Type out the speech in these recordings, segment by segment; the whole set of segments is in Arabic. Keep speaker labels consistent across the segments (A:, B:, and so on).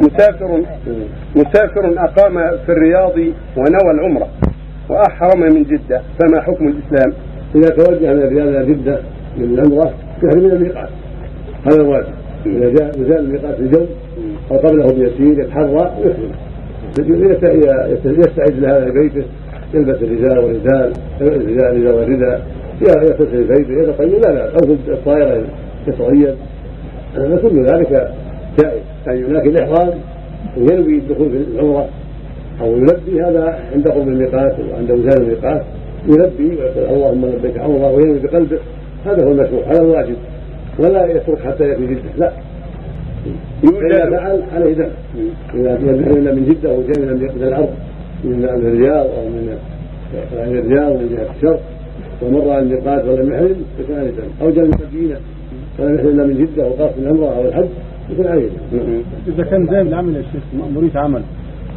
A: مسافر مسافر أقام في الرياض ونوى العمرة وأحرم من جدة فما حكم الإسلام؟
B: إذا توجه من الرياض إلى جدة من العمرة يحرم من الميقات. هذا الواجب إذا جاء نزال الميقات الجو أو قبله بيسير يتحرى يحرم يستعد لهذا بيته يلبس الرجال والرجال الرجال الرجال والرداء يغتسل بيته يتطيب لا لا أو الطائرة يتطيب. كل ذلك جائز. لكن الإحرام ينوي الدخول في العمرة أو يلبي هذا عند قرب الميقات وعند وزان الميقات يلبي ويقول اللهم لبيك عمرة وينوي بقلبه. هذا هو المشروع هذا الواجب ولا يترك حتى يأتي جدة لا. إذا فعل عليه دم إذا من جدة أو جاء من الأرض من الرياض أو من الرياض من جهة الشرق ومر على الميقات ولم يحرم عليه دم أو جاء من المدينة ولم يحرم إلا من جدة أو قاصد العمرة أو الحج عليه دم
C: إذا كان زي العمل يا شيخ مأمورية عمل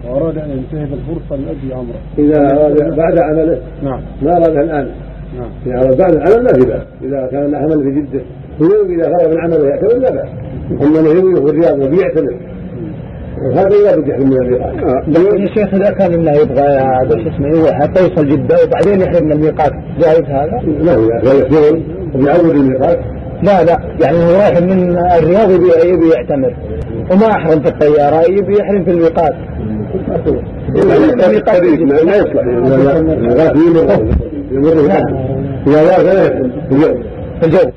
C: وأراد أن ينتهز الفرصة ليؤدي عمره
B: إذا أراد بعد عمله
C: نعم
B: ما أرادها الآن
C: نعم
B: إذا أراد بعد العمل ما في بأس إذا كان العمل في جدة وينوي إذا فرغ من عمله يعتمر لا بأس أما أنه ينوي في الرياض وبيعتمر هذا لا بد يحرم من الميقات
D: يا شيخ اذا كان انه يبغى شو اسمه حتى يوصل جده وبعدين يحرم من الميقات جائز هذا؟
B: هو كان يحرم وبيعود الميقات
D: لا لا يعني هو رايح من الرياض يبي يبي يعتمر. وما احرم في الطيارة يبي يحرم في الميقات.
B: الميقات ما يصلح. الميقات. يمر
D: في الجو